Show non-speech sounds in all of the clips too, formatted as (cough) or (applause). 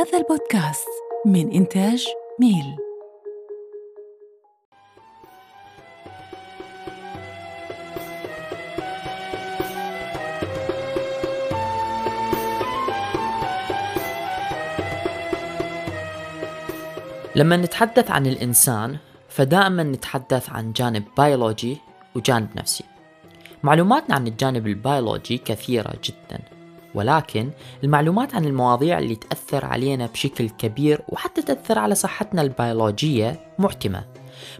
هذا البودكاست من إنتاج ميل. لما نتحدث عن الإنسان فدائما نتحدث عن جانب بيولوجي وجانب نفسي. معلوماتنا عن الجانب البيولوجي كثيرة جدا. ولكن المعلومات عن المواضيع اللي تأثر علينا بشكل كبير وحتى تأثر على صحتنا البيولوجية معتمة.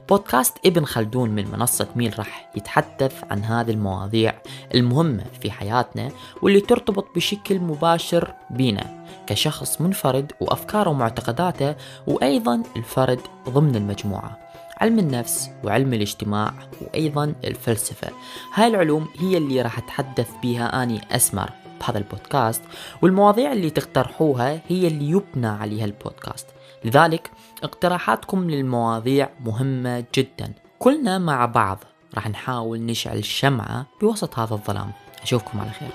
بودكاست ابن خلدون من منصة ميل راح يتحدث عن هذه المواضيع المهمة في حياتنا واللي ترتبط بشكل مباشر بينا كشخص منفرد وأفكاره ومعتقداته وأيضا الفرد ضمن المجموعة علم النفس وعلم الاجتماع وأيضا الفلسفة. هاي العلوم هي اللي راح أتحدث بها أني أسمر. بهذا البودكاست والمواضيع اللي تقترحوها هي اللي يبنى عليها البودكاست. لذلك اقتراحاتكم للمواضيع مهمة جدا. كلنا مع بعض راح نحاول نشعل شمعة بوسط هذا الظلام. أشوفكم على خير.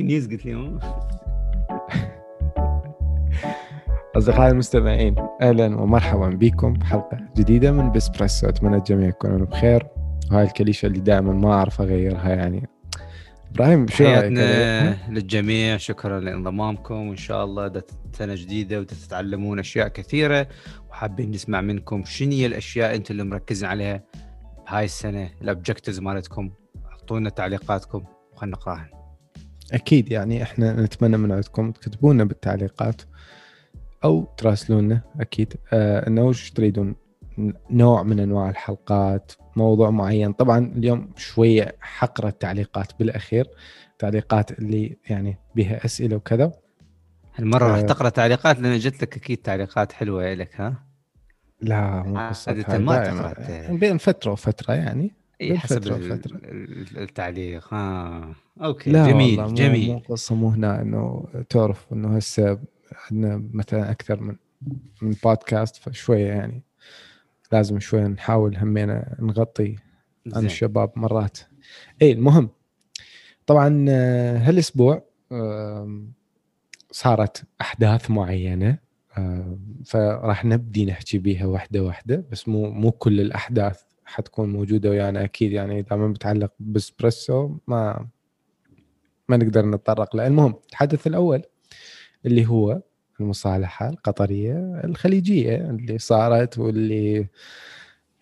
news قلت لي أصدقائي المستمعين أهلا ومرحبا بكم. بحلقة جديدة من بسبريسو أتمنى الجميع يكونون بخير. وهاي الكليشة اللي دائما ما أعرف أغيرها يعني. إبراهيم شو؟ حياتنا للجميع. شكرا لانضمامكم. وإن شاء الله ده سنه جديدة وتتعلمون أشياء كثيرة وحابين نسمع منكم شنو هي الأشياء أنتم اللي مركزين عليها بهاي السنة ال objectives مالتكم. أعطونا تعليقاتكم وخلنا نقراها أكيد يعني إحنا نتمنى من عندكم تكتبوا لنا بالتعليقات. أو تراسلونا أكيد. آه إنه وش تريدون؟ نوع من أنواع الحلقات موضوع معين. طبعا اليوم شوية حقرة تعليقات بالأخير تعليقات اللي يعني بها أسئلة وكذا. هالمرة راح آه. تقرأ تعليقات لأن جت لك أكيد تعليقات حلوة لك ها؟ لا مو عادة ما. تقرأ. بين فترة وفترة يعني. إي حسب وفترة. ال- التعليق. ها أوكي لا جميل والله جميل. مو قصة مو هنا إنه تعرف إنه هسه عندنا مثلا أكثر من من بودكاست فشوية يعني لازم شوية نحاول همينا نغطي عن. الشباب مرات. اي المهم. طبعا آه، هالأسبوع صارت أحداث معينة فراح نبدي نحكي بيها واحدة واحدة بس مو مو كل الأحداث حتكون موجودة ويانا أكيد يعني إذا ما بتعلق بإسبريسو ما ما نقدر نتطرق له المهم الحدث الأول اللي هو المصالحة القطرية الخليجية اللي صارت واللي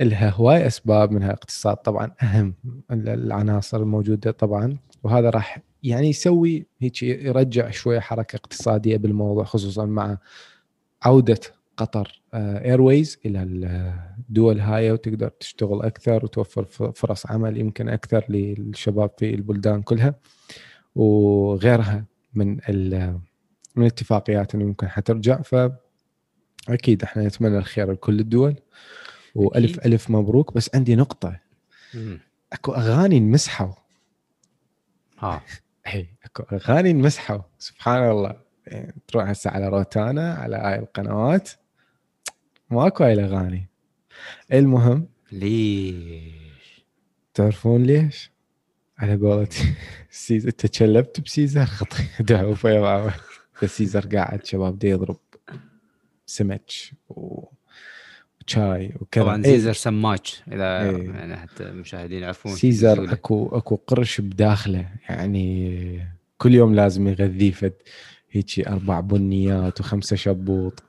لها هواي أسباب منها اقتصاد طبعا أهم العناصر الموجودة طبعا. وهذا راح يعني يسوي هيك يرجع شوية حركة اقتصادية بالموضوع خصوصا مع عودة قطر ايرويز إلى الدول هاي وتقدر تشتغل أكثر وتوفر فرص عمل يمكن أكثر للشباب في البلدان كلها. وغيرها من من الاتفاقيات اللي ممكن حترجع ف أكيد إحنا نتمنى الخير لكل الدول وألف أكيد. ألف مبروك. بس عندي نقطة. مم. أكو أغاني انمسحوا. ها. (laughs) اي أكو أغاني انمسحوا. سبحان الله. يعني تروح هسه على روتانا على هاي القنوات. ماكو هاي الأغاني. المهم. ليش؟ تعرفون ليش؟ على قولتي (laughs) سيزر تشلبت بسيزر. خطي دعوا فيضا بس سيزر قاعد شباب دي يضرب سمك وشاي وكذا طبعا إيه، زيزر سماج إذا إيه. يعني حتى المشاهدين يعرفون سيزر. اكو أكو قرش بداخله يعني كل يوم لازم يغذيه فد هيجي أربع بنيات وخمسة شبوط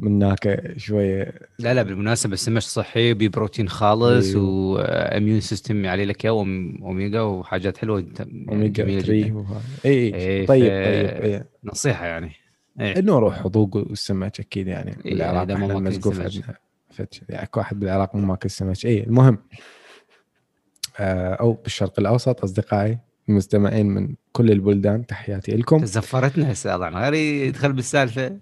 من هناك شوية لا لا بالمناسبة السمك صحي ببروتين خالص أيوه. و immune system عليه لك أوميغا وحاجات حلوة يعني أوميغا جميلة 3 جدا. وهذا إي إيه، طيب طيب إيه. نصيحة يعني. إيه. إنه روح حظوظ والسمك أكيد يعني. إيه، بالعراق إحنا. عندنا. فتش يعني اكو واحد بالعراق مو ماكل سمك إي المهم آه أو بالشرق الأوسط أصدقائي المستمعين من كل البلدان تحياتي لكم. زفرتنا هسه طبعا غير يدخل بالسالفه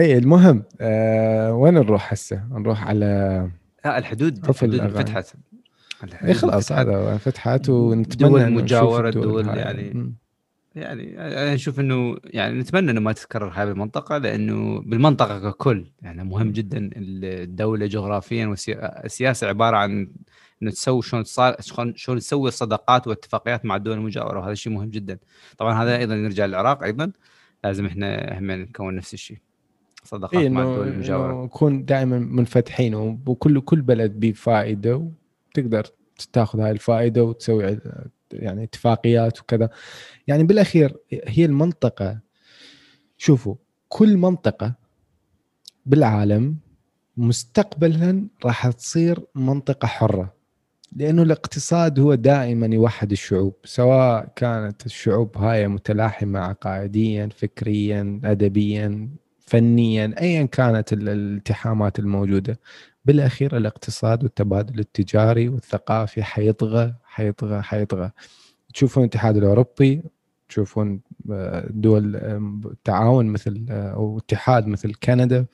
اي المهم آه وين نروح هسه؟ نروح على لا الحدود عرف الحدود الأغاني. انفتحت الحدود اي خلاص انفتحت. هذا هو فتحت ونتمنى دول مجاورة، الدول. يعني مم. يعني أنا أشوف إنه يعني نتمنى إنه ما تتكرر هاي بالمنطقة لأنه بالمنطقة ككل يعني مهم جدا الدولة جغرافيا والسياسة عبارة عن إنه تسوي شلون صار شلون تسوي الصداقات والاتفاقيات مع الدول المجاورة وهذا شيء مهم جدا طبعا هذا أيضا نرجع للعراق أيضا لازم إحنا هم نكون نفس الشيء صداقات إيه مع الدول المجاورة. نكون دائما منفتحين وكل كل بلد بفائده وتقدر تاخذ هاي الفائدة وتسوي يعني اتفاقيات وكذا. يعني بالأخير هي المنطقة شوفوا كل منطقة بالعالم مستقبلا راح تصير منطقة حرة لأنه الاقتصاد هو دائما يوحد الشعوب سواء كانت الشعوب هاي متلاحمة عقائديا فكريا ادبيا فنيا ايا كانت ال- الالتحامات الموجودة. بالأخير الاقتصاد والتبادل التجاري والثقافي حيطغى حيطغى حيطغى. تشوفون الاتحاد الأوروبي تشوفون آه، دول تعاون مثل آه، أو اتحاد مثل كندا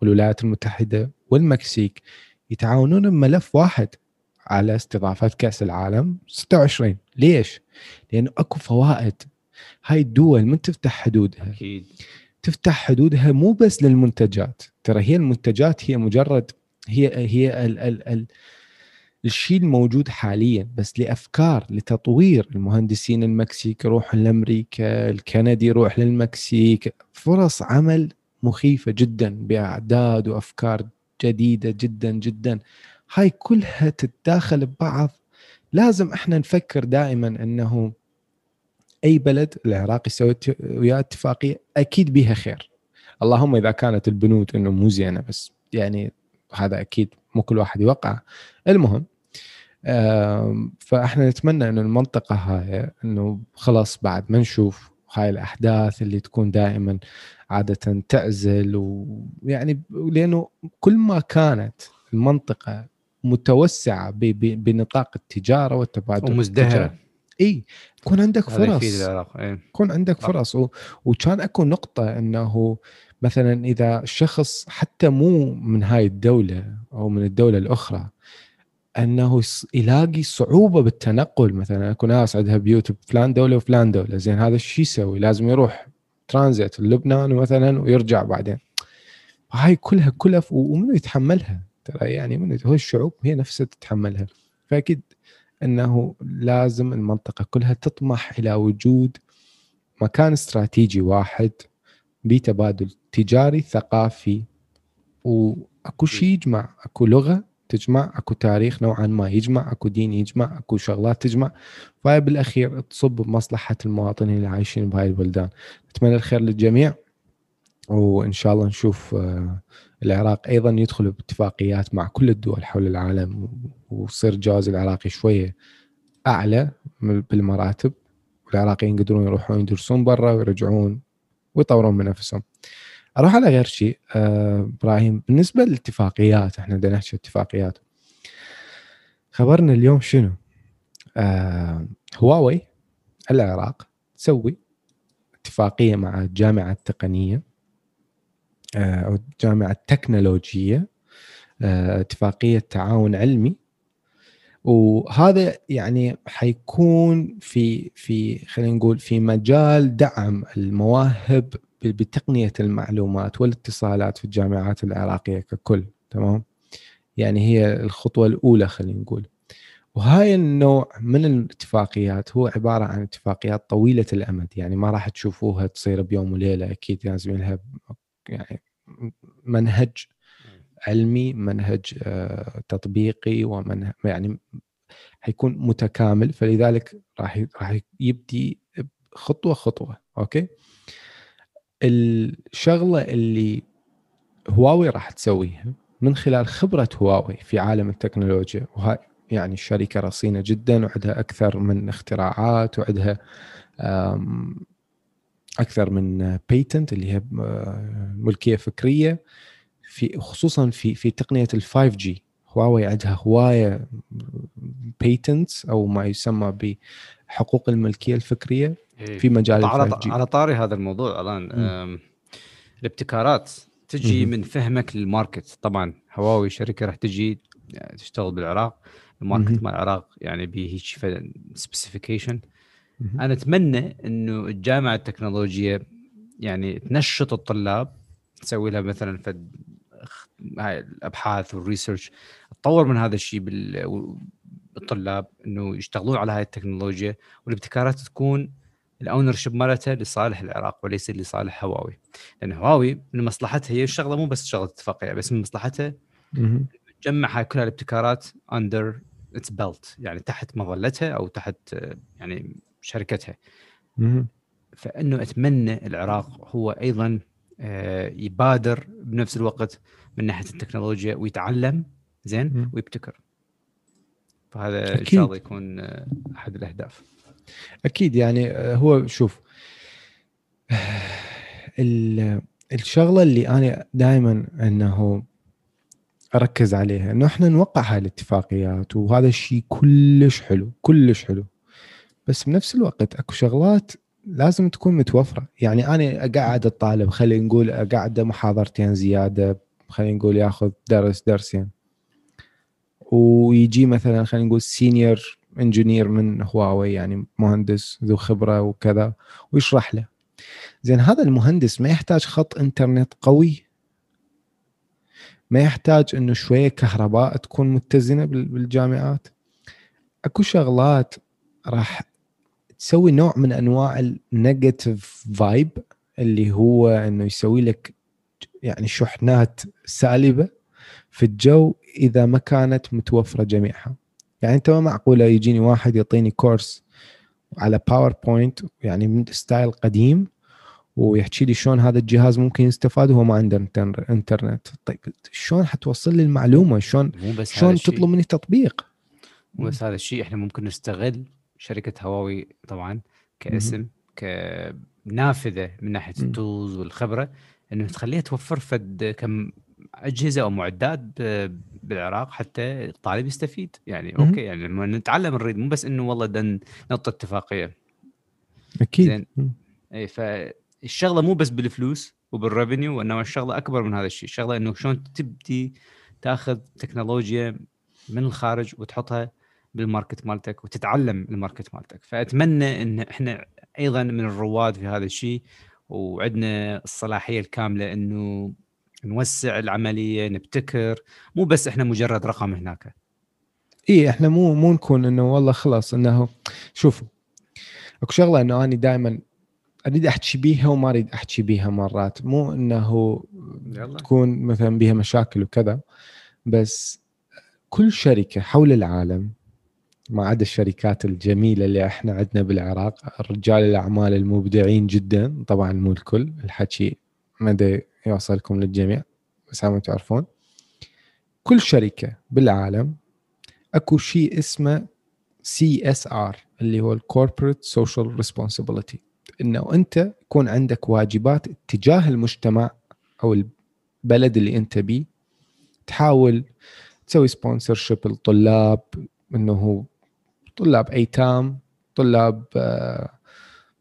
والولايات المتحدة والمكسيك يتعاونون بملف واحد على استضافة كأس العالم 26 ليش؟ لأنه أكو فوائد. هاي الدول من تفتح حدودها. أكيد. تفتح حدودها مو بس للمنتجات. ترى هي المنتجات هي مجرد هي هي ال ال ال الشيء الموجود حاليا بس لأفكار لتطوير. المهندسين المكسيك يروحون لأمريكا الكندي يروح للمكسيك. فرص عمل مخيفة جدا بأعداد وأفكار جديدة جدا جدا. هاي كلها تتداخل ببعض. لازم إحنا نفكر دائما إنه أي بلد العراق يسوي وياه اتفاقية أكيد بيها خير. اللهم إذا كانت البنود إنه مو زينة بس يعني هذا أكيد مو كل واحد يوقع. المهم فإحنا نتمنى إنه المنطقة هاي إنه خلاص بعد ما نشوف هاي الأحداث اللي تكون دائما عادة تعزل ويعني لأنه كل ما كانت المنطقة متوسعة بنطاق التجارة والتبادل ومزدهرة. إي يكون عندك فرص إيه. يكون عندك. فرص و... وكان أكو نقطة إنه مثلا إذا شخص حتى مو من هاي الدولة أو من الدولة الأخرى إنه يلاقي صعوبة بالتنقل مثلا أكو ناس عندها بيوت بفلان دولة وفلان دولة زين هذا شو يسوي؟ لازم يروح ترانزيت لبنان مثلا ويرجع بعدين هاي كلها كلف ومنو يتحملها؟ ترى يعني منو هو الشعوب هي نفسها تتحملها فأكيد إنه لازم المنطقة كلها تطمح إلى وجود مكان استراتيجي واحد بتبادل تجاري ثقافي وأكو شيء يجمع أكو لغة تجمع أكو تاريخ نوعا ما يجمع أكو دين يجمع أكو شغلات تجمع. فهي بالأخير تصب بمصلحة المواطنين اللي عايشين بهاي البلدان. اتمنى الخير للجميع وإن شاء الله نشوف آه، العراق أيضا يدخل باتفاقيات مع كل الدول حول العالم ويصير الجواز العراقي شوية أعلى بالمراتب والعراقيين يقدرون يروحون يدرسون برا ويرجعون ويطورون من نفسهم. أروح على غير شيء آه، إبراهيم بالنسبة للاتفاقيات إحنا بدنا نحكي اتفاقيات خبرنا اليوم شنو؟ آه، هواوي العراق تسوي اتفاقية مع الجامعة التقنية أو الجامعة التكنولوجيه آه، اتفاقية تعاون علمي. وهذا يعني حيكون في في خلينا نقول في مجال دعم المواهب بتقنية المعلومات والاتصالات في الجامعات العراقية ككل تمام؟ يعني هي الخطوة الأولى خلينا نقول. وهاي النوع من الاتفاقيات هو عبارة عن اتفاقيات طويلة الأمد يعني ما راح تشوفوها تصير بيوم وليلة أكيد لازم لها يعني منهج علمي منهج آه، تطبيقي ومنهج يعني حيكون متكامل. فلذلك راح راح يبدي خطوة خطوة أوكي؟ الشغلة اللي هواوي راح تسويها من خلال خبرة هواوي في عالم التكنولوجيا. وهاي يعني الشركة رصينة جدا وعندها أكثر من اختراعات وعندها أكثر من patent اللي هي آه، ملكية فكرية في خصوصا في في تقنية ال 5G هواوي عندها هواية patents أو ما يسمى بحقوق الملكية الفكرية إيه. في مجال ال على 5G على طاري هذا الموضوع الآن مم. الابتكارات تجي مهم. من فهمك لل market طبعا هواوي شركة راح تجي يعني تشتغل بالعراق ال market. مال العراق يعني به specification. أنا أتمنى إنه الجامعة التكنولوجية يعني تنشط الطلاب تسوي لها مثلا فد هاي الأبحاث وال research تطور من هذا الشيء بال- بالطلاب إنه يشتغلون على هاي التكنولوجيا والابتكارات تكون ال ownership مالتها لصالح العراق وليس لصالح هواوي لأن هواوي من مصلحتها هي الشغله مو بس شغلة اتفاقية بس من مصلحتها. تجمع هاي كل الابتكارات under its belt يعني تحت مظلتها أو تحت يعني شركتها. فإنه أتمنى العراق هو أيضا آه، يبادر بنفس الوقت من ناحية التكنولوجيا ويتعلم زين. ويبتكر فهذا إن أكيد. شاء الله يكون آه، أحد الأهداف أكيد يعني آه، هو شوف ال- الشغلة اللي أنا دائما إنه أركز عليها إنه إحنا نوقع هاي الاتفاقيات وهذا الشيء كلش حلو كلش حلو بس بنفس الوقت اكو شغلات لازم تكون متوفرة. يعني أنا أقعد الطالب خلينا نقول اقعده محاضرتين زيادة خلينا نقول ياخذ درس درسين. ويجي مثلا خلينا نقول senior engineer من هواوي يعني مهندس ذو خبرة وكذا ويشرح له. زين هذا المهندس ما يحتاج خط انترنت قوي. ما يحتاج إنه شوية كهرباء تكون متزنة بال- بالجامعات أكو شغلات راح تسوي نوع من أنواع ال negative vibe اللي هو إنه يسوي لك يعني شحنات سالبة في الجو إذا ما كانت متوفرة جميعها. يعني أنت ما معقولة يجيني واحد يعطيني course على PowerPoint يعني من style قديم ويحكي لي شلون هذا الجهاز ممكن يستفاد وهو ما عنده انتر- انترنت طيب شلون حتوصل لي المعلومه شلون شلون تطلب مني تطبيق؟ مو بس هذا الشيء إحنا ممكن نستغل شركة هواوي طبعا كاسم كنافذة من ناحية. ال tools والخبرة انه تخليها توفر فد كم أجهزة أو معدات بالعراق حتى الطالب يستفيد يعني. okay يعني لما نتعلم نريد مو بس إنه والله done اتفاقية أكيد زين. اي فالشغله مو بس بالفلوس وبال revenue وانما الشغلة أكبر من هذا الشيء الشغله إنه شلون تبدي تاخذ تكنولوجيا من الخارج وتحطها بال market مالتك وتتعلم ال market مالتك. فأتمنى إن إحنا أيضا من الرواد في هذا الشيء وعندنا الصلاحية الكاملة إنه نوسع العملية نبتكر مو بس إحنا مجرد رقم هناك. إي إحنا مو مو نكون إنه والله خلاص إنه شوفوا أكو شغلة إنه أنا دائما أريد أحكي بيها وما أريد أحكي بيها مرات. مو إنه يلا. تكون مثلا بيها مشاكل وكذا بس كل شركة حول العالم ما عدا الشركات الجميلة اللي إحنا عندنا بالعراق. رجال الأعمال المبدعين جدا طبعا مو الكل الحكي مدى يوصلكم للجميع بس هم تعرفون. كل شركة بالعالم أكو شيء اسمه CSR اللي هو ال corporate social responsibility إنه أنت يكون عندك واجبات تجاه المجتمع أو البلد اللي أنت بيه. تحاول تسوي سبونسرشيب للطلاب إنه طلاب أيتام طلاب آه،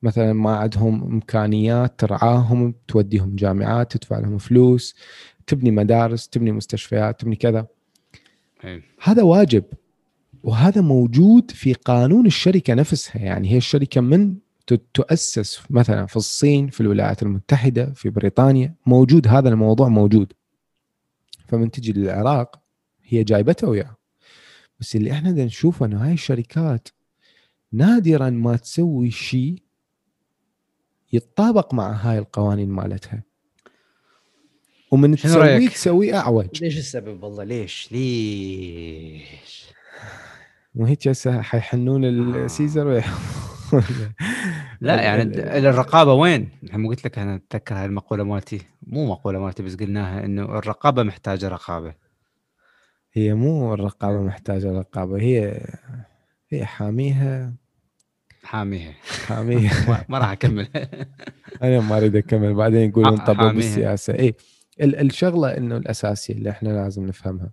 مثلا ما عندهم إمكانيات ترعاهم توديهم جامعات تدفع لهم فلوس تبني مدارس تبني مستشفيات تبني كذا. إي. هذا واجب وهذا موجود في قانون الشركة نفسها. يعني هي الشركة من تؤسس مثلا في الصين في الولايات المتحدة في بريطانيا. موجود هذا الموضوع موجود. فمن تجي للعراق هي جايبته وياه. بس اللي إحنا دا نشوفه إنه هاي الشركات نادرا ما تسوي شيء يتطابق مع هاي القوانين مالتها. ومن تسويه رأيك؟ تسويه أعوج. ليش السبب والله؟ ليش؟ ليش؟ وهيك هسه حيحنون السيزر ويحطون (laughs) لا يعني الرقابة وين؟ الحين قلت لك أنا أتذكر هاي المقولة مالتي. مو مقولة مالتي بس قلناها إنه الرقابة محتاجة رقابة. هي مو الرقابة محتاجة رقابة هي هي حاميها. حاميها. حاميها. (laughs) ما- راح أكمل. (laughs) أنا ما أريد أكمل بعدين يقولون حاميها. بالسياسة. اي ال- الشغلة إنه الأساسية اللي إحنا لازم نفهمها.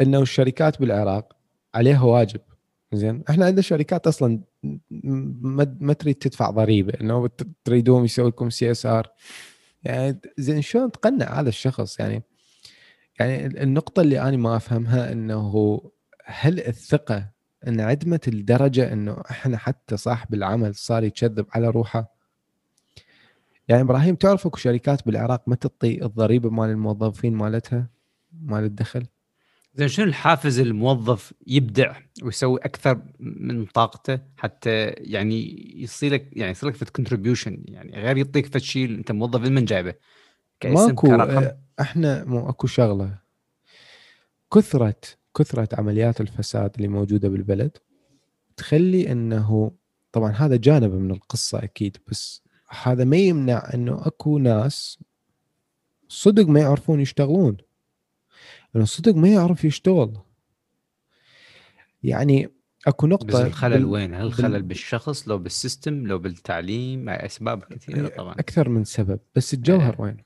إنه الشركات بالعراق عليها واجب. زين إحنا عندنا شركات أصلا ما ما تريد تدفع ضريبة. إنه تريدوهم يسوي لكم CSR. يعني زين شلون تقنع هذا الشخص؟ يعني يعني ال- النقطة اللي أنا ما أفهمها إنه هل الثقة انعدمت الدرجة إنه إحنا حتى صاحب العمل صار يكذب على روحه؟ يعني إبراهيم تعرف أكو شركات بالعراق ما تعطي الضريبة مال الموظفين مالتها؟ مال الدخل؟ زين شنو الحافز الموظف يبدع ويسوي أكثر من طاقته حتى يعني يصير لك يعني يصير لك في contribution يعني غير يعطيك فد شيء أنت موظف من جايبه كاسم ماكو كرقم. آه، إحنا مو اكو شغلة. كثره كثرة عمليات الفساد اللي موجودة بالبلد تخلي انه طبعا هذا جانب من القصة أكيد بس هذا ما يمنع إنه اكو ناس صدق ما يعرفون يشتغلون. لأنه صدق ما يعرف يشتغل. يعني اكو بس نقطه الخلل بال- وين؟ هل بال- الخلل بالشخص لو بالسيستم لو بالتعليم؟ مع أسباب كثيرة طبعا. أكثر من سبب بس الجوهر إيه. وين؟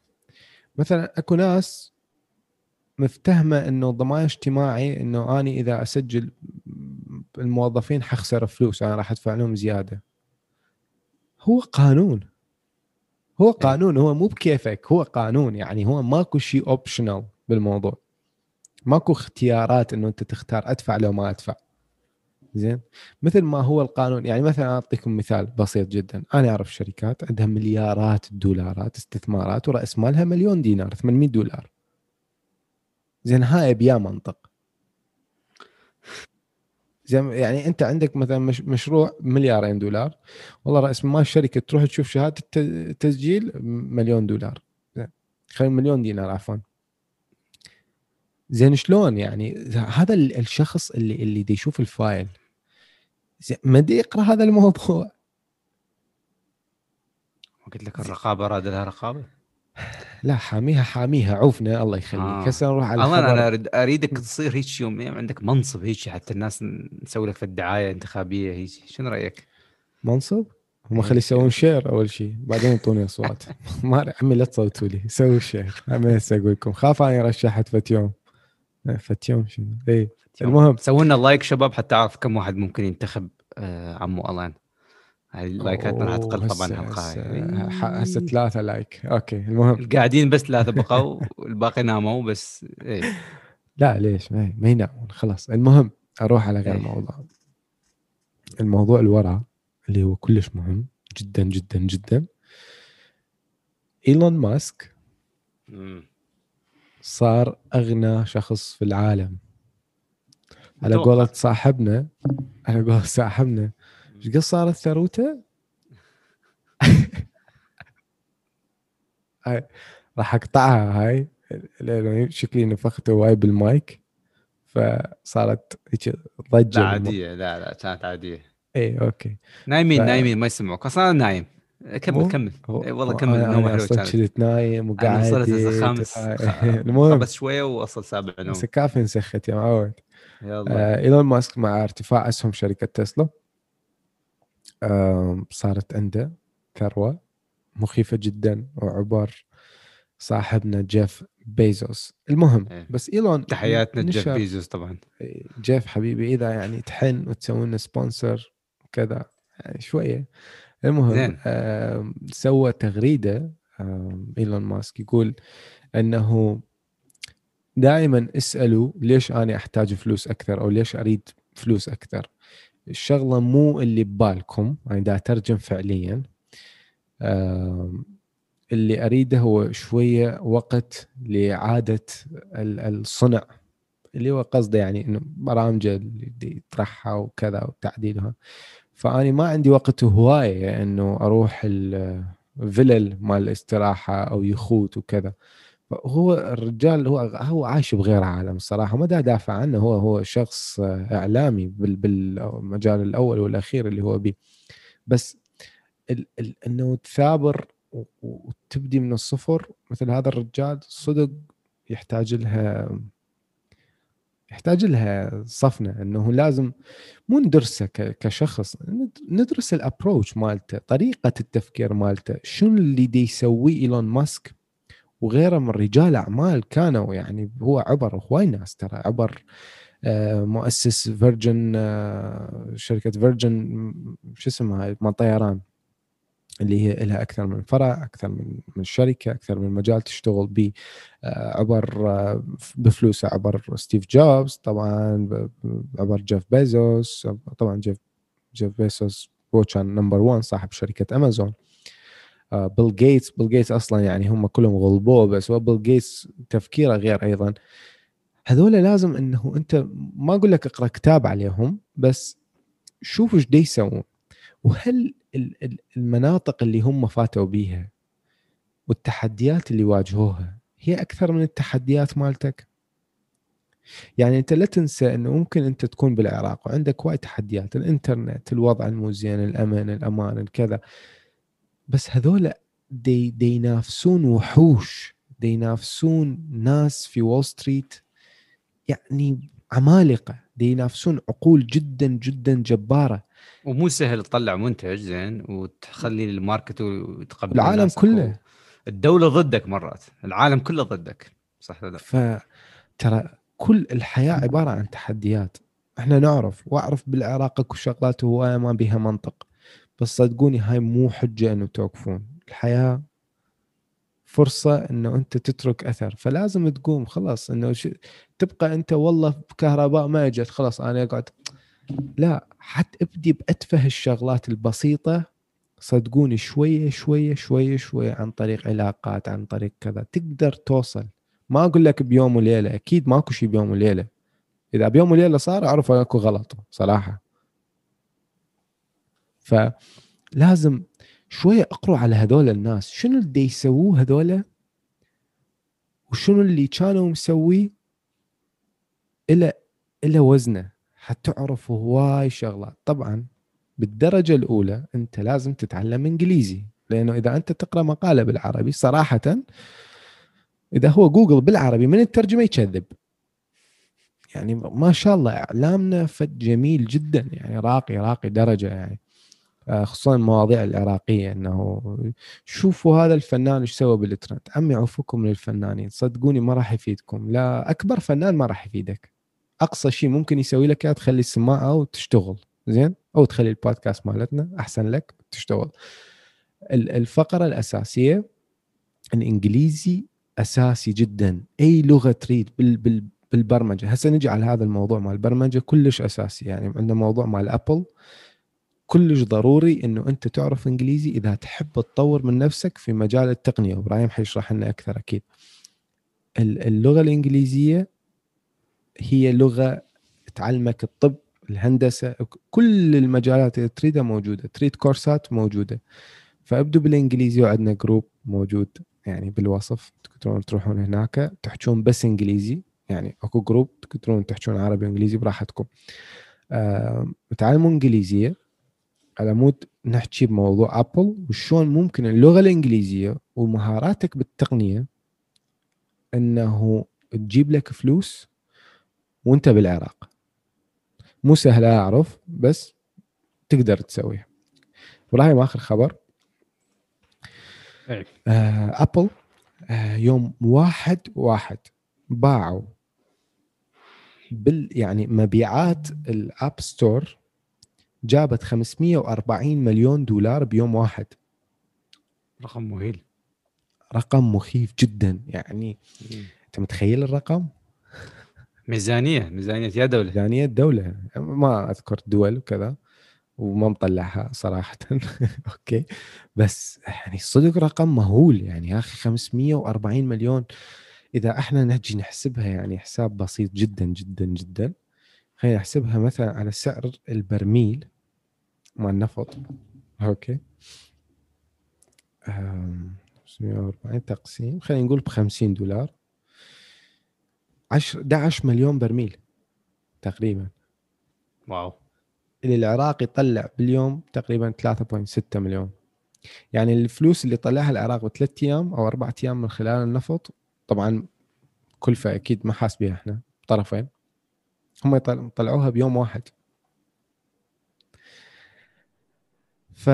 مثلا أكو ناس مفتهمة إنه ضمان اجتماعي إنه أني إذا أسجل الموظفين حخسر فلوس أنا راح أدفع لهم زيادة. هو قانون. هو قانون هو مو بكيفك هو قانون. يعني هو ماكو شيء optional بالموضوع. ماكو اختيارات إنه أنت تختار أدفع لو ما أدفع. زين؟ مثل ما هو القانون يعني مثلا أعطيكم مثال بسيط جدا. أنا أعرف شركات عندها مليارات الدولارات استثمارات ورأس مالها مليون دينار 800 دولار. زين هاي بيا منطق. زين يعني أنت عندك مثلا مش مشروع مليارين دولار والله رأس مال الشركة تروح تشوف شهادة الت- التسجيل مليون دولار. خلينا مليون دينار عفوا. زين شلون يعني؟ هذا ال- الشخص اللي اللي يشوف ال file. ما يقرأ هذا الموضوع. قلت لك الرقابة راد لها رقابة؟ لا حاميها حاميها عوفنا الله يخليك. آه. هسه نروح على والله أنا الخبر. أريد أريدك تصير هيك يوم يوم عندك منصب هيك حتى الناس نسوي لك في الدعاية انتخابيه هيك. شنو رأيك؟ منصب؟ هم إيه. خلي يسوون share أول شيء بعدين يعطوني أصوات. (laughs) ما عمي لا تصوتوا لي سووا share عمي هسه أقول لكم خاف أني رشحت فت يوم. إيه، فت يوم شنو؟ اي المهم. سووا لنا like شباب حتى أعرف كم واحد ممكن ينتخب آه عمو ألان. هاي اللايكاتنا راح تقل طبعا الحلقة هسه ثلاثة like. Okay المهم. قاعدين بس ثلاثة (laughs) بقوا والباقي ناموا بس إيه. لا ليش؟ ما, ما ينامون خلاص. المهم أروح على غير إيه. موضوع الموضوع اللي ورا اللي هو كلش مهم جدا جدا جدا. إيلون ماسك. صار أغنى شخص في العالم. على. قولة صاحبنا على قولة صاحبنا. إيش قد صارت ثروته؟ (laughs) هاي راح أقطعها هاي لأنه شكلي نفخته واي بالمايك فصارت هيك ضجة لا عادية. لا لا كانت عادية. اي okay. نايمين ف- نايمين ما يسمعوك. أصلا أنا نايم. كمل كمل. إيه والله كمل أنا, النوم أصلا كانت كنت نايم أنا وقاعد وصلت (laughs) المهم. خبص شوية واصل سابع نوم بس كافي نسخت يا معود. يلا. آه، إيلون ماسك مع ارتفاع أسهم شركة تسلا. صارت عنده ثروة مخيفة جدا وعبر صاحبنا جيف بيزوس. المهم إيه. بس إيلون تحياتنا جيف بيزوس طبعا. جيف حبيبي إذا يعني تحن وتسوي لنا sponsor وكذا يعني شوية. المهم زين. آم، سوى تغريدة. آم، إيلون ماسك يقول إنه دائما اسألوا ليش أنا أحتاج فلوس أكثر أو ليش أريد فلوس أكثر. الشغلة مو اللي ببالكم أنا دا أترجم فعليا. اللي أريده هو شوية وقت لإعادة ال- الصنع. اللي هو قصده يعني إنه برامجه اللي يطرحها وكذا وتعديلها. فاني ما عندي وقت هوايه إنه أروح الفلل مال الاستراحة أو يخوت وكذا. هو الرجال هو هو عايش بغير عالم الصراحة ما دا دافع عنه هو هو شخص إعلامي بال- بالمجال الأول والأخير اللي هو بيه. بس ال ال إنه تثابر وتبدي من الصفر مثل هذا الرجال صدق يحتاج لها يحتاج لها صفنة إنه لازم مو ندرسه كشخص ند- ندرس الابروش مالته طريقة التفكير مالته شنو اللي دي إيلون ماسك؟ وغيره من رجال أعمال كانوا يعني هو عبر هواي ناس ترى عبر آه، مؤسس فيرجن آه، شركة فيرجن شو اسمها مال طيران اللي هي لها أكثر من فرع أكثر من من شركة أكثر من مجال تشتغل به آه، عبر بفلوسه عبر ستيف جوبز طبعا عبر جيف بيزوس طبعا جيف جيف بيزوس هو كان number 1 صاحب شركة أمازون. بيل جيتس بيل جيتس أصلا يعني هم كلهم غلبوه بس هو بيل جيتس تفكيره غير أيضا. هذول لازم إنه أنت ما أقول لك اقرأ كتاب عليهم بس شوف إيش دي يسوون. وهل ال- ال- المناطق اللي هم فاتوا بيها والتحديات اللي واجهوها هي أكثر من التحديات مالتك؟ يعني أنت لا تنسى إنه ممكن أنت تكون بالعراق وعندك وايد تحديات الإنترنت الوضع المو زين الامن الأمان الكذا بس هذول دي, دي ينافسون وحوش. دي ينافسون ناس في وول ستريت يعني عمالقة. دي ينافسون عقول جدا جدا جبارة. ومو سهل تطلع منتج زين وتخلي ال market وتقبل العالم كله. الدولة ضدك مرات. العالم كله ضدك. صح لا؟ فترى كل الحياة عبارة عن تحديات. إحنا نعرف. وأعرف بالعراق أكو شغلات هواية ما بيها منطق. بس صدقوني هاي مو حجة إنه توقفون. الحياة فرصة إنه أنت تترك أثر. فلازم تقوم خلاص. إنه ش... تبقى أنت والله بكهرباء ما إجت خلاص أنا اقعد لا حتى أبدي بأتفه الشغلات البسيطة. صدقوني شوية شوية شوية شوية عن طريق علاقات عن طريق كذا. تقدر توصل. ما أقول لك بيوم وليلة أكيد ماكو شيء بيوم وليلة. إذا بيوم وليلة صار أعرف أكو غلط صراحة. فلازم شوية اقروا على هذول الناس. شنو اللي يسووه هذول؟ وشنو اللي كانوا مسويه إلى إلى وزنه. حتعرفوا هواي شغلات. طبعا بالدرجة الأولى أنت لازم تتعلم إنجليزي لأنه إذا أنت تقرأ مقالة بالعربي صراحة إذا هو جوجل بالعربي من الترجمة يكذب. يعني ما شاء الله إعلامنا فد جميل جدا يعني راقي راقي درجة يعني. خصوصا المواضيع العراقية إنه شوفوا هذا الفنان إيش سوى بالترند. عمي عفوكم من الفنانين صدقوني ما راح يفيدكم. لا أكبر فنان ما راح يفيدك. أقصى شيء ممكن يسوي لك تخلي السماعة وتشتغل زين؟ أو تخلي البودكاست مالتنا أحسن لك تشتغل. ال- الفقرة الأساسية الإنجليزي أساسي جدا. أي لغة تريد بال بال بالبرمجة. هسه نجي على هذا الموضوع مال البرمجة كلش أساسي. يعني عندنا موضوع مال ابل كلش ضروري إنه أنت تعرف إنجليزي إذا تحب تطور من نفسك في مجال التقنية. وإبراهيم حيشرح لنا أكثر أكيد. ال- اللغة الإنجليزية هي لغة تعلمك الطب الهندسة كل المجالات اللي تريدها موجودة. تريد كورسات موجودة. فابدوا بالإنجليزي. وعندنا group موجود يعني بالوصف. تقدرون تروحون هناك. تحجون بس إنجليزي. يعني أكو group تقدرون تحجون عربي وإنجليزي براحتكم. آه، تعلموا إنجليزية. على مود نحكي بموضوع Apple وشلون ممكن اللغة الإنجليزية ومهاراتك بالتقنية إنه تجيب لك فلوس وأنت بالعراق. مو سهله أعرف بس تقدر تسويها. إبراهيم آخر خبر. إيه. آه Apple آه يوم واحد واحد باعوا بال يعني مبيعات ال App Store جابت 540 مليون دولار بيوم واحد. رقم مهول. رقم مخيف جدا. يعني أنت متخيل الرقم؟ ميزانية ميزانية يا دولة. ميزانية الدولة ما أذكر دول وكذا وما مطلعها صراحة. (laughs) أوكي. بس يعني صدق رقم مهول. يعني يا أخي 540 مليون. إذا إحنا نجي نحسبها يعني حساب بسيط جدا جدا جدا. خلينا نحسبها مثلا على سعر البرميل. مال النفط. أوكي. أم، 540 تقسيم. خلينا نقول ب 50 دولار. 10 11 مليون برميل تقريبا. واو. اللي العراق يطلع باليوم تقريبا 3.6 مليون. يعني الفلوس اللي طلعها العراق بثلاث أيام أو أربع أيام من خلال النفط طبعا كلفة أكيد ما حاسبيها إحنا طرفين. هم طلعوها بيوم واحد ف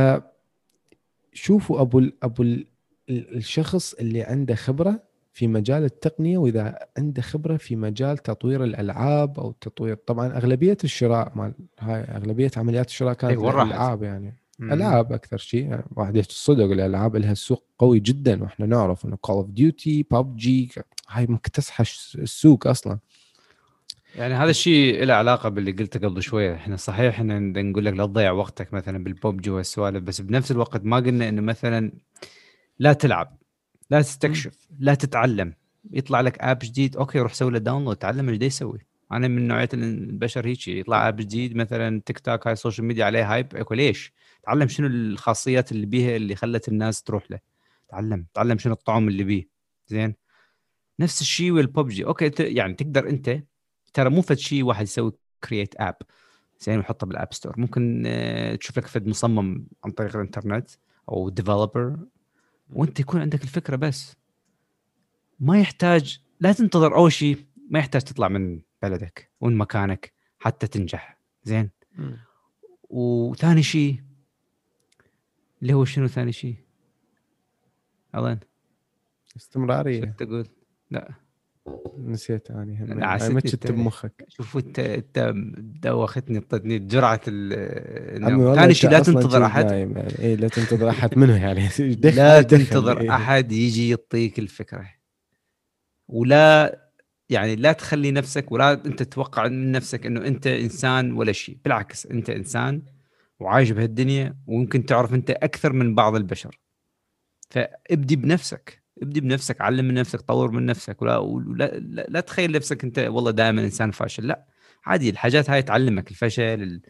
شوفوا أبو ال أبو ال الشخص اللي عنده خبرة في مجال التقنية وإذا عنده خبرة في مجال تطوير الألعاب أو تطوير طبعا أغلبية الشراء مال هاي أغلبية عمليات الشراء كانت راحت؟ الالعاب يعني مم. ألعاب أكثر شيء يعني واحد يحكي الصدق الألعاب لها سوق قوي جدا وإحنا نعرف إنه Call of Duty PUBG هاي مكتسحة السوق أصلا يعني هذا الشيء له علاقة باللي قلته قبل شوية. إحنا صحيح إحنا نقول لك لا تضيع وقتك مثلا بالبوبجي والسوالف بس بنفس الوقت ما قلنا إنه مثلا لا تلعب لا تستكشف لا تتعلم. يطلع لك app جديد أوكي روح سوي له download تعلم إيش يسوي. أنا من نوعية البشر هيك يطلع app جديد مثلا تيك توك هاي ال social media عليه hype أكو ليش؟ تعلم شنو الخاصيات اللي بيها اللي خلت الناس تروح له. تعلم تعلم شنو الطعم اللي بيه. زين؟ نفس الشيء والببجي أوكي يعني تقدر أنت ترى مو فد شيء واحد يسوي create app زين ويحطه بال App Store ممكن آه، تشوف لك فد مصمم عن طريق الإنترنت أو developer وأنت يكون عندك الفكرة بس. ما يحتاج لا تنتظر أول شيء ما يحتاج تطلع من بلدك ومن مكانك حتى تنجح. زين؟ وثاني شيء اللي هو شنو ثاني شيء؟ شو استمرارية. تقول؟ لا. نسيت اني هم. ما كنت أنت. بمخك. شوف أنت أنت دوختني اعطتني جرعة ثاني شيء لا تنتظر أحد. يعني اي لا تنتظر أحد منه يعني. (laughs) (laughs) لا دخل، تنتظر إيه. أحد يجي يعطيك الفكرة. ولا يعني لا تخلي نفسك ولا أنت تتوقع من نفسك إنه أنت إنسان ولا شيء. بالعكس أنت إنسان وعايش بهالدنيا ويمكن تعرف أنت أكثر من بعض البشر. فابدي بنفسك. ابدي بنفسك علم من نفسك طور من نفسك ولا ولا لا, لا تخيل نفسك انت والله دائما إنسان فاشل لا عادي الحاجات هاي تعلمك الفشل ال-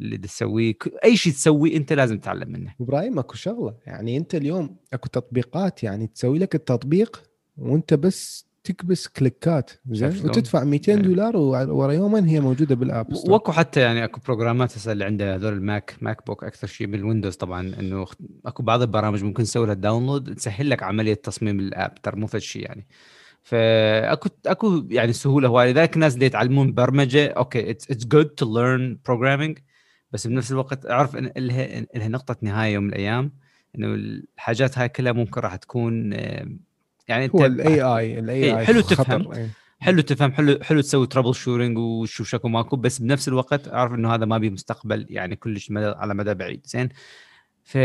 اللي تسويه أي شيء تسويه أنت لازم تتعلم منه. إبراهيم أكو شغلة يعني أنت اليوم أكو تطبيقات يعني تسوي لك التطبيق وأنت بس تكبس كليكات زين؟ وتدفع 200 إيه. دولار ورا يومين هي موجودة بال App Store وأكو حتى يعني أكو بروجرامات هسه اللي عنده هذول ال Mac MacBook أكثر شيء بال Windows طبعا إنه أكو بعض البرامج ممكن تسوي لها download تسهل لك عملية تصميم ال app ترى مو فد شيء يعني فأكو أكو يعني سهولة هواي لذلك الناس اللي يتعلمون برمجة أوكي it's good to learn programming بس بنفس الوقت أعرف إن لها نقطة نهاية يوم من الأيام إنه الحاجات هاي كلها ممكن راح تكون يعني انت هو ال AI ال AI حلو تفهم. إيه. حلو تفهم حلو حلو تسوي troubleshooting وتشوف شكو ماكو بس بنفس الوقت أعرف إنه هذا ما بيه مستقبل يعني كلش مدى على مدى بعيد زين ف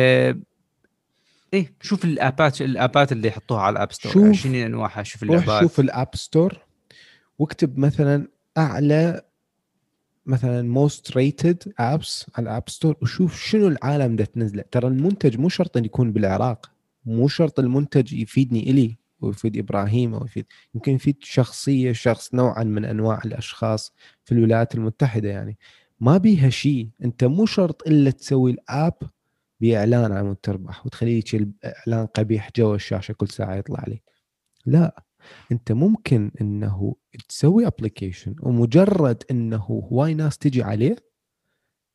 إيه شوف الآبات الآبات اللي يحطوها على ال App Store شوف- شنو انواعها شوف روح اللعبات شوف ال App Store واكتب مثلا أعلى مثلا most rated apps على ال App Store وشوف شنو العالم ده تنزله ترى المنتج مو شرط يكون بالعراق مو شرط المنتج يفيدني إلي ويفيد إبراهيم أو يفيد يمكن يفيد شخصية شخص نوعا من أنواع الأشخاص في الولايات المتحدة يعني. ما بيها شيء أنت مو شرط إلا تسوي ال app بإعلان على مود تربح وتخليه يجي الاعلان قبيح جوا الشاشة كل ساعة يطلع لي. لا أنت ممكن إنه تسوي application ومجرد إنه هواي ناس تجي عليه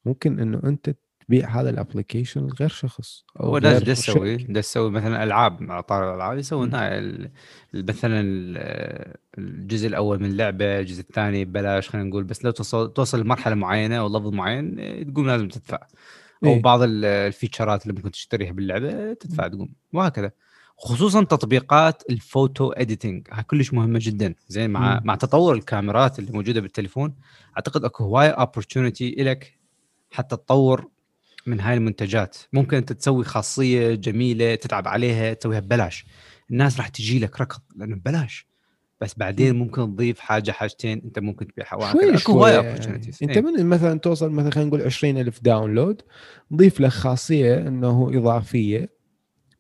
ممكن إنه أنت تبيع هذا ال application لغير شخص هو ده ده تسوي. ده تسوي مثلا ألعاب مع طار الألعاب يسوون مثلا ال- الجزء الأول من اللعبه الجزء الثاني ببلاش خلينا نقول بس لو توصل توصل لمرحلة معينة أو level معين آه، تقوم لازم تدفع أو إيه. بعض ال- ال feature ات اللي ممكن تشتريها باللعبة تدفع تقوم وهكذا خصوصا تطبيقات ال photo editing كلش مهمة جدا زين مع مم. مع تطور الكاميرات اللي موجودة بالتليفون أعتقد أكو هواي opportunity لك حتى تطور من هاي المنتجات. ممكن أنت تسوي خاصية جميلة تتعب عليها تسويها ببلاش. الناس راح تجي لك ركض لأنه ببلاش. بس بعدين ممكن تضيف حاجة حاجتين أنت ممكن تبيعها. شوي شوي يعني. أنت إيه. من مثلا توصل مثلا خلينا نقول 20 ألف download نضيف له خاصية إنه إضافية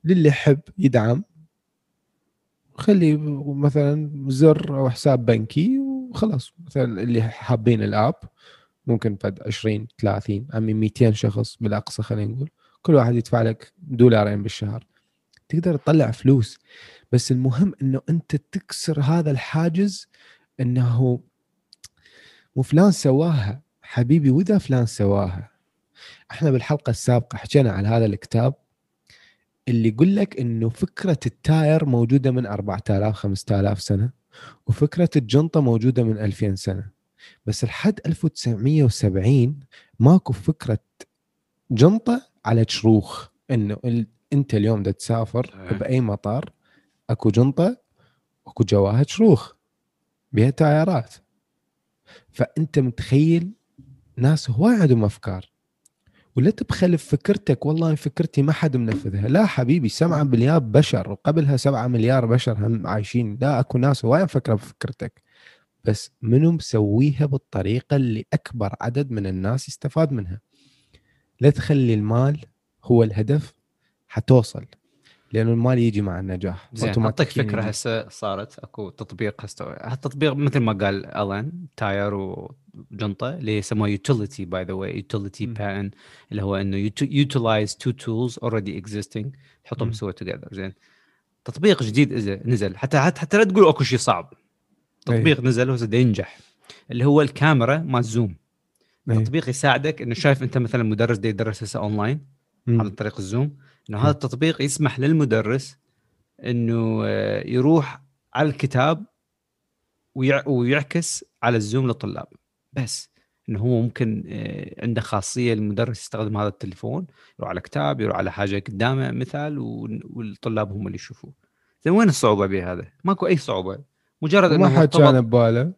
للي يحب يدعم. خلي مثلا زر أو حساب بنكي وخلاص. مثلا اللي حابين الآب. ممكن فد 20 30 عمي 200 شخص بالأقصى خلينا نقول. كل واحد يدفع لك دولارين بالشهر. تقدر تطلع فلوس. بس المهم إنه أنت تكسر هذا الحاجز إنه مو فلان سواها. حبيبي وإذا فلان سواها. إحنا بالحلقة السابقة حكينا على هذا الكتاب اللي يقول لك إنه فكرة التاير موجودة من 4000 5000 سنة وفكرة الجنطة موجودة من 2000 سنة. بس لحد 1970 ماكو فكرة جنطة على شروخ إنه ال... أنت اليوم دا تسافر إيه. بأي مطار أكو جنطة وأكو جواها شروخ بها تايرات فأنت متخيل ناس هواي عندهم أفكار. ولا تبخل بفكرتك والله فكرتي ما حد منفذها. لا حبيبي سبعة مليار بشر وقبلها سبعة مليار بشر هم عايشين. لا أكو ناس هواي مفكرة بفكرتك. بس منو مسويها بالطريقة اللي أكبر عدد من الناس يستفاد منها لا تخلي المال هو الهدف حتوصل لأنه المال يجي مع النجاح زين أعطيك فكرة. هسه صارت أكو تطبيق هسه هالتطبيق مثل ما قال ألان تاير وجنطة اللي يسموه utility by the way utility. بان اللي هو إنه utilize two tools already existing تحطهم. سوا together زين تطبيق جديد نزل حتى حتى لا تقول أكو شيء صعب تطبيق نزل وهسه دا ينجح اللي هو الكاميرا مال Zoom إيه. تطبيق يساعدك إنه شايف أنت مثلا مدرس دا يدرس هسه اونلاين. عن طريق ال Zoom إنه. هذا التطبيق يسمح للمدرس إنه آه، يروح على الكتاب ويع- ويعكس على ال Zoom للطلاب بس إنه هو ممكن آه، عنده خاصية المدرس يستخدم هذا التليفون يروح على كتاب يروح على حاجة قدامه مثال والطلاب هم اللي يشوفوه زين وين الصعوبة بهذا؟ ماكو أي صعوبة مجرد ما إنه حد ارتبط كان بباله.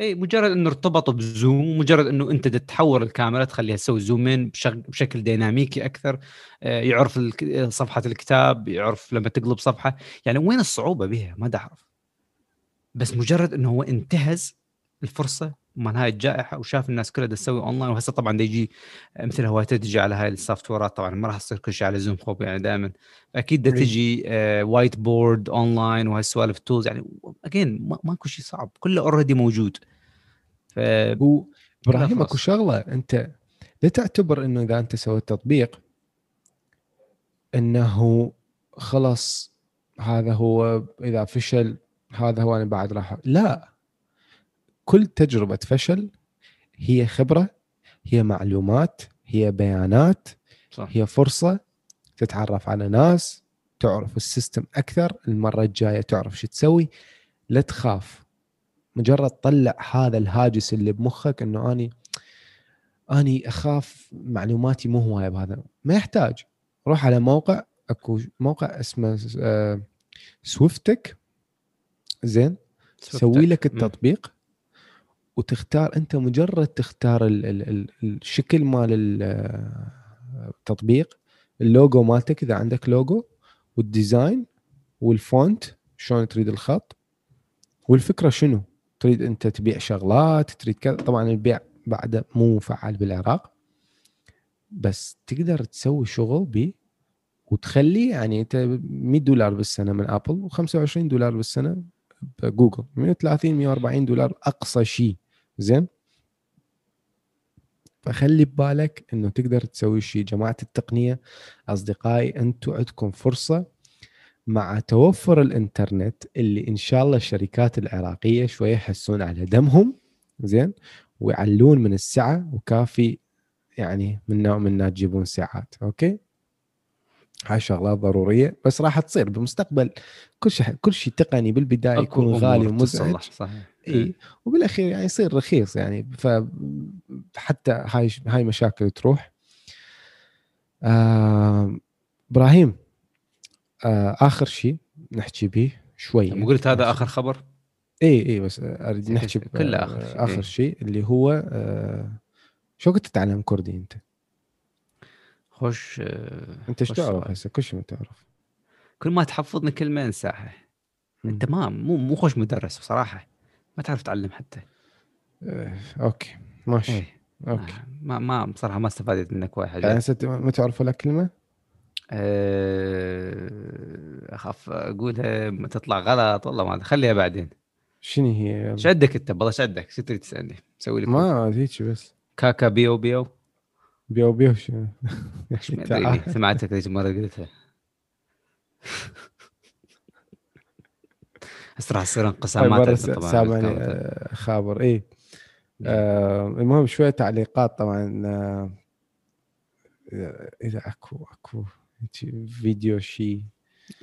اي مجرد إنه ارتبط بزوم مجرد إنه أنت تحور الكاميرا تخليها تسوي زومين بشكل ديناميكي أكثر. آه، يعرف صفحة الكتاب يعرف لما تقلب صفحة. يعني وين الصعوبة بها ما اعرف بس مجرد إنه هو انتهز الفرصة من هاي الجائحة وشاف الناس كلها تسوي اونلاين وهسه طبعا دا يجي مثل هوايته تجي على هاي ال software ات طبعا ما راح تصير كل شيء على Zoom خوب يعني دائما. أكيد دا. تجي whiteboard online وهالسوالف ال tools يعني. again ماكو شيء صعب كله already موجود. ف إبراهيم. أكو شغلة أنت لا تعتبر إنه إذا أنت سويت تطبيق إنه خلص هذا هو إذا فشل هذا هو أنا بعد راح لا. كل تجربة فشل هي خبرة هي معلومات هي بيانات صح. هي فرصة تتعرف على ناس تعرف السيستم أكثر المرة الجاية تعرف شو تسوي. لا تخاف. مجرد طلع هذا الهاجس اللي بمخك إنه أني أني أخاف معلوماتي مو هواية بهذا. ما يحتاج. روح على موقع أكو موقع اسمه آه، سويفتك. زين؟ سوي لك. التطبيق. وتختار أنت مجرد تختار ال ال ال الشكل مال ال- آه، التطبيق اللوجو مالتك إذا عندك logo وال design وال font شلون تريد الخط والفكرة شنو؟ تريد أنت تبيع شغلات تريد كذا طبعا البيع بعده مو مفعل بالعراق بس تقدر تسوي شغل بيه وتخليه يعني أنت 100 دولار بالسنة من ابل و25 دولار بالسنة بجوجل 130 140 دولار أقصى شيء زين؟ فخلي ببالك إنه تقدر تسوي شيء جماعة التقنية أصدقائي أنتم عندكم فرصة مع توفر الإنترنت اللي إن شاء الله الشركات العراقية شوية يحسون على دمهم زين؟ ويعلون من السعة وكافي يعني منا ومنا تجيبون ساعات okay؟ هاي شغلات ضرورية بس راح تصير بالمستقبل كل شيء كل شيء تقني بالبداية يكون غالي ومزعج. صحيح. إي وبالأخير يعني يصير رخيص يعني فحتى هاي هاي مشاكل تروح. آه إبراهيم آه آخر شيء نحكي به شوي. لما قلت هذا آخر خبر؟ إي إي بس أريد نحكي كله آخر شيء، آخر إيه. شيء اللي هو آه شو كنت تتعلم كردي أنت؟ خوش آه، أنت إيش تعرف. هسه؟ كل شيء ما تعرف. كل ما تحفظني كلمه انساها أنت ما مو مو خوش مدرس بصراحة. ما تعرف تعلم حتى. آه okay. ماشي. إيه. okay. ما ما بصراحة ما استفادت منك وايد يعني حاجات هسه ما تعرف ولا كلمة؟ آه، أخاف أقولها ما تطلع غلط والله ما. خليها بعدين. شنو هي؟ إيش عندك أنت والله إيش عندك شو تريد تسألني؟ سوي لك ما هيك بس. كاكا بيو بيو. بيو بيو شنو؟ (laughs) سمعتك ذيك مرة قلتها. (laughs) هسه راح تصير هاي انقسامات طبعا سامعني خابر. اي آه المهم شوية تعليقات طبعا آه إذا اكو أكو فيديو شيء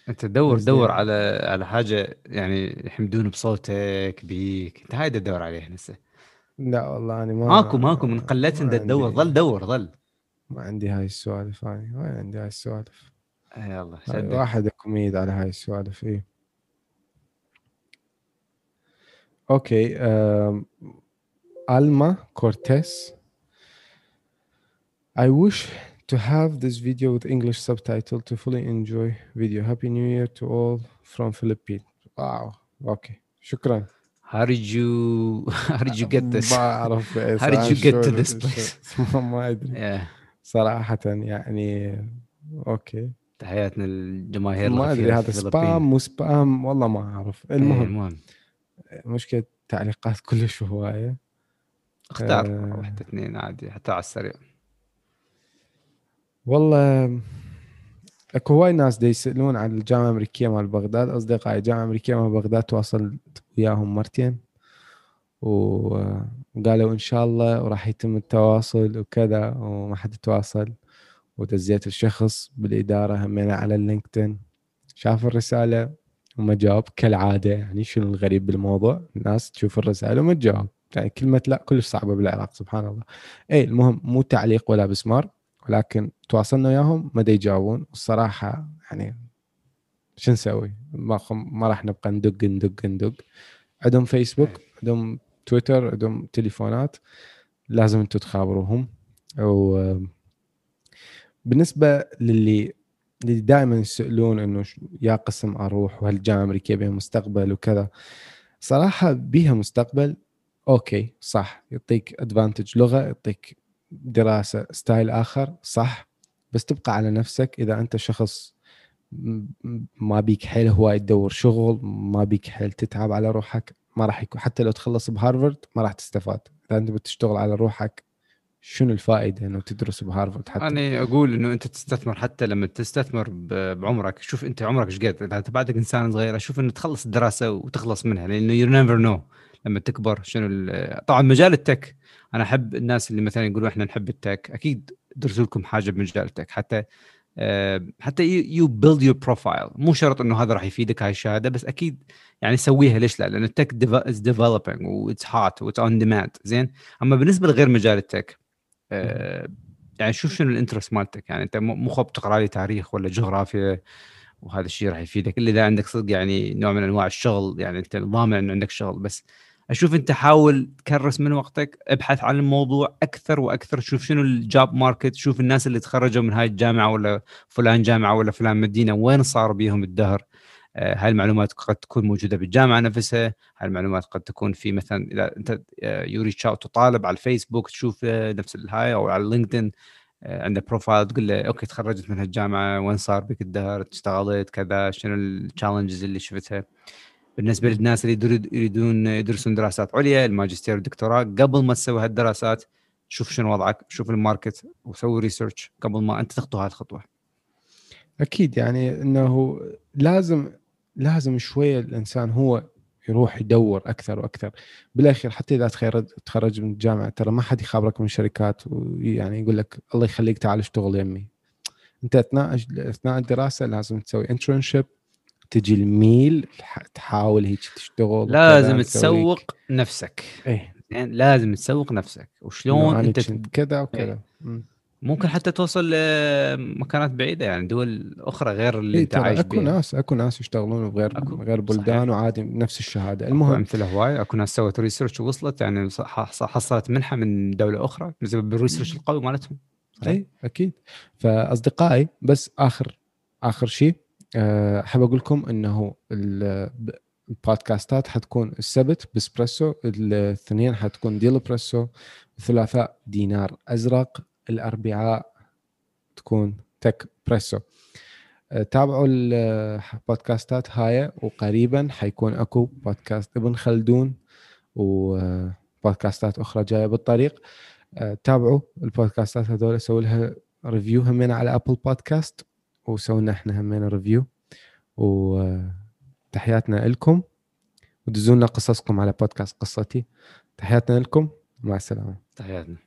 أنت دور. دور على على حاجة يعني يحمدون بصوتك بيك. أنت هاي تدور عليها هسه لا والله أنا ما ماكو ماكو من قلتهم ما دا تدور ظل دور ظل ما عندي هاي السوالف هاي وين عندي هاي السوالف آه، يلا شدك واحد كوميد على هاي السوالف اي أوكي آم، ألما كورتيس I wish to have this video with English subtitle to fully enjoy video. Happy New Year to all from Philippines. Wow. Okay. شكرا. How did you how did you get this? ما أعرف. How did you get to this place? (laughs) ما- أدري Yeah. صراحة يعني أوكي تحياتنا للجماهير ما أدري هذا سبام. مو سبام والله ما أعرف إيه، المهم المهم مشكلة تعليقات كلش هواية اختار آه. واحدة اثنين عادي حتى على السريع والله اكو هواي ناس دي يسألون عن الجامعة الأمريكية مال بغداد. أصدقائي الجامعة الأمريكية مال بغداد تواصلت وياهم مرتين. وقالوا إن شاء الله وراح يتم التواصل وكذا وما حد تواصل. ودزيت الشخص بالإدارة همينه على اللينكدين شاف الرسالة وما جاوب. كالعادة يعني شنو الغريب بالموضوع؟ الناس تشوف الرسالة وما تجاوب. يعني كلمة لا كلش صعبة بالعراق سبحان الله. اي المهم مو تعليق ولا بسمار. ولكن تواصلنا وياهم ما يجاوبون. والصراحه يعني شو نسوي؟ ما خم- ما راح نبقى ندق ندق ندق. عندهم فيسبوك عندهم تويتر عندهم تليفونات. لازم أنتم تخابروهم. و بالنسبة للي اللي دائما يسألون إنه يا قسم أروح؟ وهل الجامعة الامريكيه بها مستقبل وكذا؟ صراحة بيها مستقبل okay صح. يعطيك advantage لغة يعطيك دراسة style آخر صح؟ بس تبقى على نفسك إذا أنت شخص ما بيك حيل هواي تدور شغل ما بيك حيل تتعب على روحك ما راح يكون حتى لو تخلص بهارفرد ما راح تستفاد. إذا أنت بتشتغل على روحك شنو الفائدة إنه تدرس بهارفرد حتى؟ أنا أقول إنه أنت تستثمر حتى لما تستثمر بعمرك شوف أنت عمرك إيش قد. إذا أنت بعدك إنسان صغير شوف إنه تخلص الدراسة وتخلص منها لأنه you never know لما تكبر شنو طبعا مجال ال tech. أنا أحب الناس اللي مثلا يقولوا إحنا نحب ال tech. أكيد درسوا لكم حاجة بمجال ال tech. حتى حتى you build your profile مو شرط إنه هذا راح يفيدك هاي الشهادة بس أكيد يعني سويها. ليش لا؟ لأن ال tech is developing what's hot what's on demand زين؟ أما بالنسبة لغير مجال ال tech يعني شوف شنو ال interest مالتك. يعني أنت مو مو خب تقرأ لي تاريخ ولا جغرافيا وهذا الشيء راح يفيدك. إلا إذا عندك صدق يعني نوع من أنواع الشغل. يعني أنت ضامن إنه عندك شغل بس أشوف أنت حاول تكرس من وقتك ابحث عن الموضوع أكثر وأكثر شوف شنو ال job market شوف الناس اللي تخرجوا من هاي الجامعة ولا فلان جامعة ولا فلان مدينة وين صار بيهم الدهر؟ آه، هاي المعلومات قد تكون موجودة بالجامعة نفسها هاي المعلومات قد تكون في مثلا إذا أنت you reach out لطالب على الفيسبوك تشوف آه، نفس الهاي أو على LinkedIn عنده profile تقول له okay تخرجت من هالجامعة وين صار بك الدهر؟ اشتغلت كذا؟ شنو ال challenges اللي شفتها؟ بالنسبة للناس اللي يريدون يدرسون دراسات عليا الماجستير والدكتوراه قبل ما تسوي هالدراسات شوف شنو وضعك شوف ال market وسوي research قبل ما أنت تخطو هاي الخطوة. أكيد يعني إنه لازم لازم شوية الإنسان هو يروح يدور أكثر وأكثر. بالأخير حتى إذا تخرج من الجامعة ترى ما حد يخابرك من شركات ويعني يقول لك الله يخليك تعال اشتغل يمي. أنت اثناء أثناء الدراسة لازم تسوي internship تجي الميل تحاول هيك تشتغل لازم تسوق نفسك. إيه. يعني لازم تسوق نفسك. وشلون أنت كذا وكذا. مم. ممكن حتى توصل لمكانات بعيدة يعني دول أخرى غير اللي إيه أنت عايش أكو بيها. ناس أكو ناس يشتغلون بغير أكو، غير بلدان وعادي نفس الشهادة. المهم أمثلة هواي أكو ناس سوت research ووصلت يعني حصلت منحة من دولة أخرى بسبب ال research القوي مالتهم. اي أكيد. فأصدقائي بس آخر آخر شيء. آه، أحب أقول لكم إنه البودكاستات حتكون السبت بإسبريسو الاثنين حتكون ديلو بريسو الثلاثاء دينار أزرق الاربعاء تكون تك بريسو آه، تابعوا البودكاستات هاي وقريبا حيكون أكو بودكاست ابن خلدون وبودكاستات أخرى جاية بالطريق. آه، تابعوا البودكاستات هذول سووا لها review همين على Apple Podcast وسوينا إحنا همين ريفيو وتحياتنا لكم ودزونا قصصكم على بودكاست قصتي. تحياتنا لكم مع السلامة. تحياتنا.